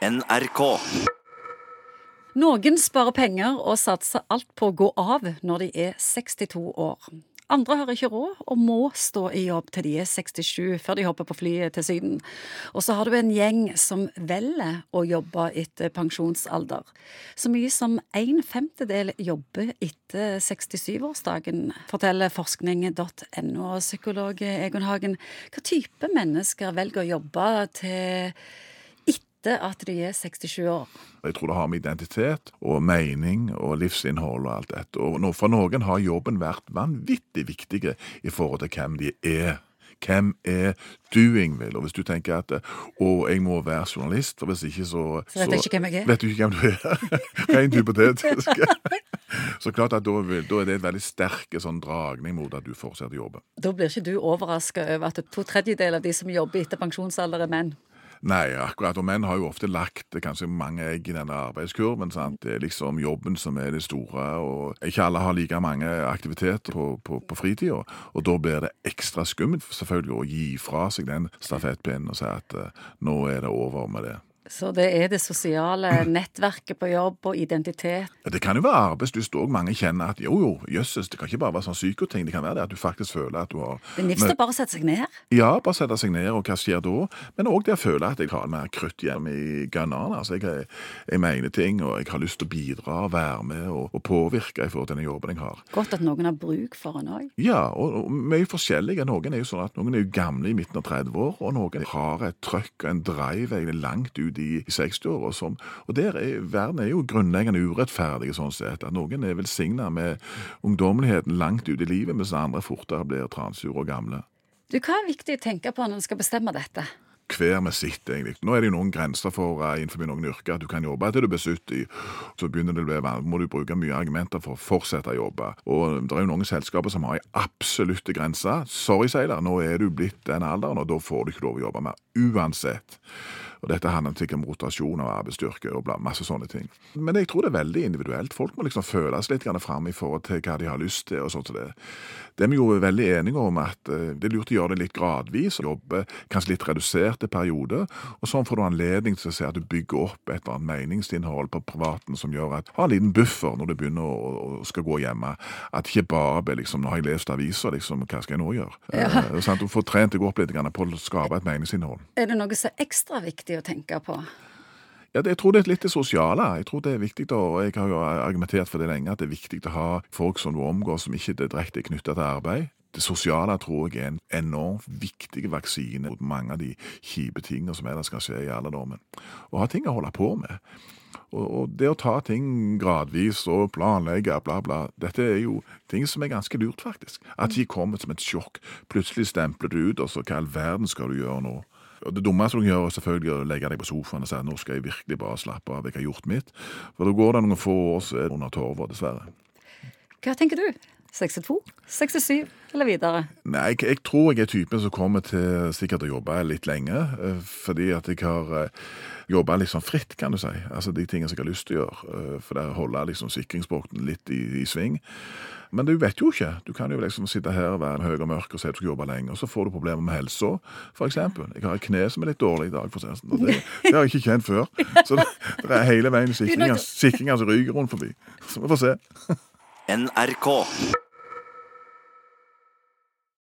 NRK. Noen sparer penger og satser alt på å gå av når de er 62 år. Andre har ikke råd og må stå i jobb til de er 67 før de hopper på flyet til Syden. Og så har du en gjeng som velger å jobbe etter pensjonsalder. Så mye som en femtedel jobber etter 67-årsdagen, forteller forskning.no. Psykolog Egon Hagen, hva type mennesker velger å jobbe til etter at de er 67 år? Jeg tror det har med identitet og mening og livsinnhold og alt dette. Og for noen har jobben vært vanvittig viktig i forhold til hvem de er. Hvem er du, Ingvild? Og hvis du tenker at å, jeg må være journalist, for hvis ikke så Så vet jeg ikke hvem jeg er. Vet du ikke hvem du er? Rent hypotetisk. så klart at da, vil, da er det et veldig sterk sånn dragning mot at du fortsetter å jobbe. Da blir ikke du overraska over at to tredjedeler av de som jobber etter pensjonsalder, er menn. Nei, akkurat. Og menn har jo ofte lagt kanskje mange egg i denne arbeidskurven. sant? Det er liksom jobben som er det store, og ikke alle har like mange aktiviteter på, på, på fritida. Og da blir det ekstra skummelt selvfølgelig å gi fra seg den stafettpinnen og si at uh, nå er det over med det. Så det er det sosiale nettverket på jobb og identitet. Ja, Det kan jo være arbeidslyst òg. Mange kjenner at jo, jo, jøsses, det kan ikke bare være sånn psykoting. Det kan være det at du faktisk føler at du har Det er nifst å bare sette seg ned. Ja, bare sette seg ned, og hva skjer da? Men òg det å føle at jeg har mer krutt hjemme i gunnerne. Altså, jeg, jeg mener ting, og jeg har lyst til å bidra være med og, og påvirke i forhold til den jobben jeg har. Godt at noen har bruk for en òg. Ja, og, og mye forskjellige. Noen er jo sånn at noen er jo gamle i midten av 30 år, og noen har et trøkk og en drive egentlig langt ut i, i 60-åra. som- Og der er, verden er jo grunnleggende urettferdig sånn sett. At noen er velsigna med ungdommeligheten langt ut i livet, mens andre fortere blir transure og gamle. Du, hva er viktig å tenke på når en skal bestemme dette? hver med sitt, egentlig. Nå er det jo noen grenser for uh, innenfor noen yrker at du kan jobbe til du blir 70. Så begynner det å bli vanlig, må du bruke mye argumenter for å fortsette å jobbe. Og det er jo noen selskaper som har en absolutte grense. Sorry, Seiler, nå er du blitt den alderen, og da får du ikke lov å jobbe mer. Uansett. Og dette handler sikkert om rotasjon av arbeidsstyrke og masse sånne ting. Men jeg tror det er veldig individuelt. Folk må liksom føles litt fram i forhold til hva de har lyst til. og sånt til det. Det er vi jo veldig enige om at eh, det er lurt å gjøre det litt gradvis, jobbe kanskje litt reduserte perioder. Og sånn får du anledning til å se at du bygger opp et eller annet meningsinnhold på privaten som gjør at ha en liten buffer når du begynner å, å skal gå hjemme. At ikke bare blir liksom Nå har jeg lest aviser, liksom, hva skal jeg nå gjøre? Eh, sant? Du får trent deg opp litt på å skape et meningsinnhold. Er det noe som er ekstra viktig å tenke på? Ja, det, Jeg tror det er litt det sosiale. Jeg tror det er viktig, og jeg har jo argumentert for det lenge, at det er viktig å ha folk som du omgår som ikke er direkte knytta til arbeid. Det sosiale tror jeg er en enormt viktig vaksine mot mange av de kjipe tingene som ellers kan skje i alderdommen. Å ha ting å holde på med. Og, og det å ta ting gradvis og planlegge, bla, bla, dette er jo ting som er ganske lurt, faktisk. At de kommer som et sjokk. Plutselig stempler du ut, og så hva i all verden skal du gjøre nå? Og Det dummeste du kan gjøre, er selvfølgelig å legge deg på sofaen og si at nå skal jeg virkelig bare slappe av, jeg har gjort mitt. For da går det noen få år, er under torva, dessverre. Hva tenker du? 62? 67? Eller videre? Nei, jeg, jeg tror jeg er typen som kommer til sikkert å jobbe litt lenge, eh, fordi at jeg har eh, jobba litt sånn fritt, kan du si. Altså de tingene som jeg har lyst til å gjøre, eh, for det holder liksom sikringsbåten litt i, i sving. Men du vet jo ikke. Du kan jo liksom sitte her og være en høy og mørk og si at du skal jobbe lenge, og så får du problemer med helsa, eksempel. Jeg har et kne som er litt dårlig i dag, for å si det sånn, det, har jeg ikke kjent før. Så det, det er hele veien sikringer som ryker rundt forbi. Så vi får se. NRK.